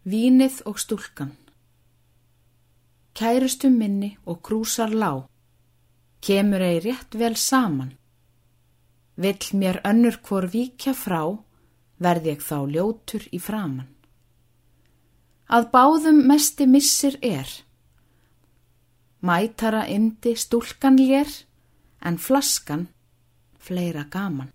Vínið og stúlkan Kærustum minni og krúsar lág, kemur ei rétt vel saman. Vill mér önnur hvor víkja frá, verð ég þá ljótur í framann. Að báðum mesti missir er, mætara indi stúlkan lér, en flaskan fleira gaman.